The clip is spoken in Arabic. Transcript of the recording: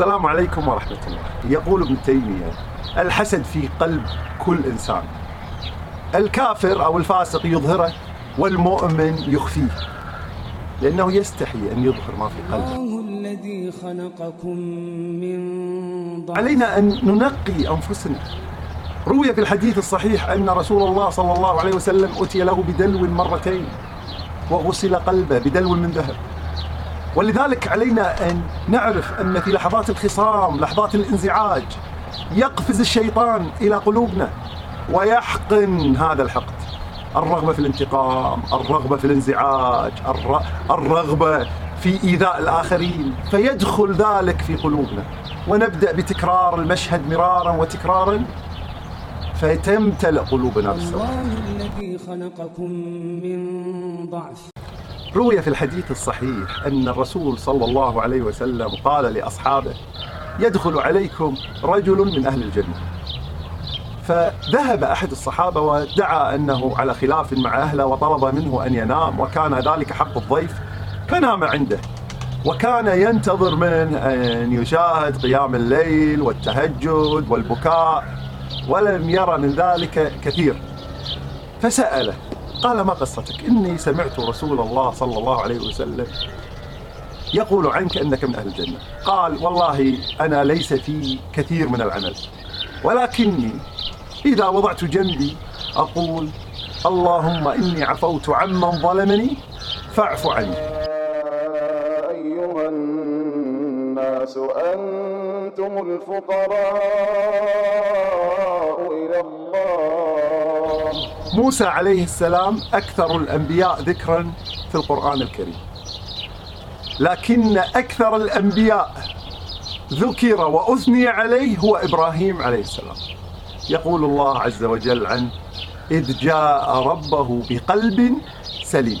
السلام عليكم ورحمة الله. يقول ابن تيمية الحسد في قلب كل إنسان. الكافر أو الفاسق يظهره والمؤمن يخفيه لأنه يستحي أن يظهر ما في قلبه. الذي خلقكم من ضعف. علينا أن ننقي أنفسنا. روي في الحديث الصحيح أن رسول الله صلى الله عليه وسلم أتي له بدلو مرتين وغسل قلبه بدلو من ذهب. ولذلك علينا أن نعرف أن في لحظات الخصام لحظات الانزعاج يقفز الشيطان إلى قلوبنا ويحقن هذا الحقد. الرغبة في الانتقام الرغبة في الانزعاج الر- الرغبة في إيذاء الآخرين فيدخل ذلك في قلوبنا. ونبدأ بتكرار المشهد مرارا وتكرارا فتمتلئ قلوبنا بالسوء. الله الذي خلقكم من ضعف. روي في الحديث الصحيح أن الرسول صلى الله عليه وسلم قال لأصحابه يدخل عليكم رجل من أهل الجنة. فذهب أحد الصحابة وادعى أنه على خلاف مع أهله وطلب منه أن ينام وكان ذلك حق الضيف فنام عنده. وكان ينتظر منه أن يشاهد قيام الليل والتهجد والبكاء ولم يرى من ذلك كثير. فسأله قال ما قصتك؟ إني سمعت رسول الله صلى الله عليه وسلم يقول عنك أنك من أهل الجنة. قال والله أنا ليس في كثير من العمل ولكني إذا وضعت جنبي أقول اللهم إني عفوت عمن ظلمني فاعف عني. أيها الناس أنتم الفقراء. موسى عليه السلام أكثر الأنبياء ذكرا في القرآن الكريم. لكن أكثر الأنبياء ذكر وأثني عليه هو إبراهيم عليه السلام. يقول الله عز وجل عنه إذ جاء ربه بقلب سليم.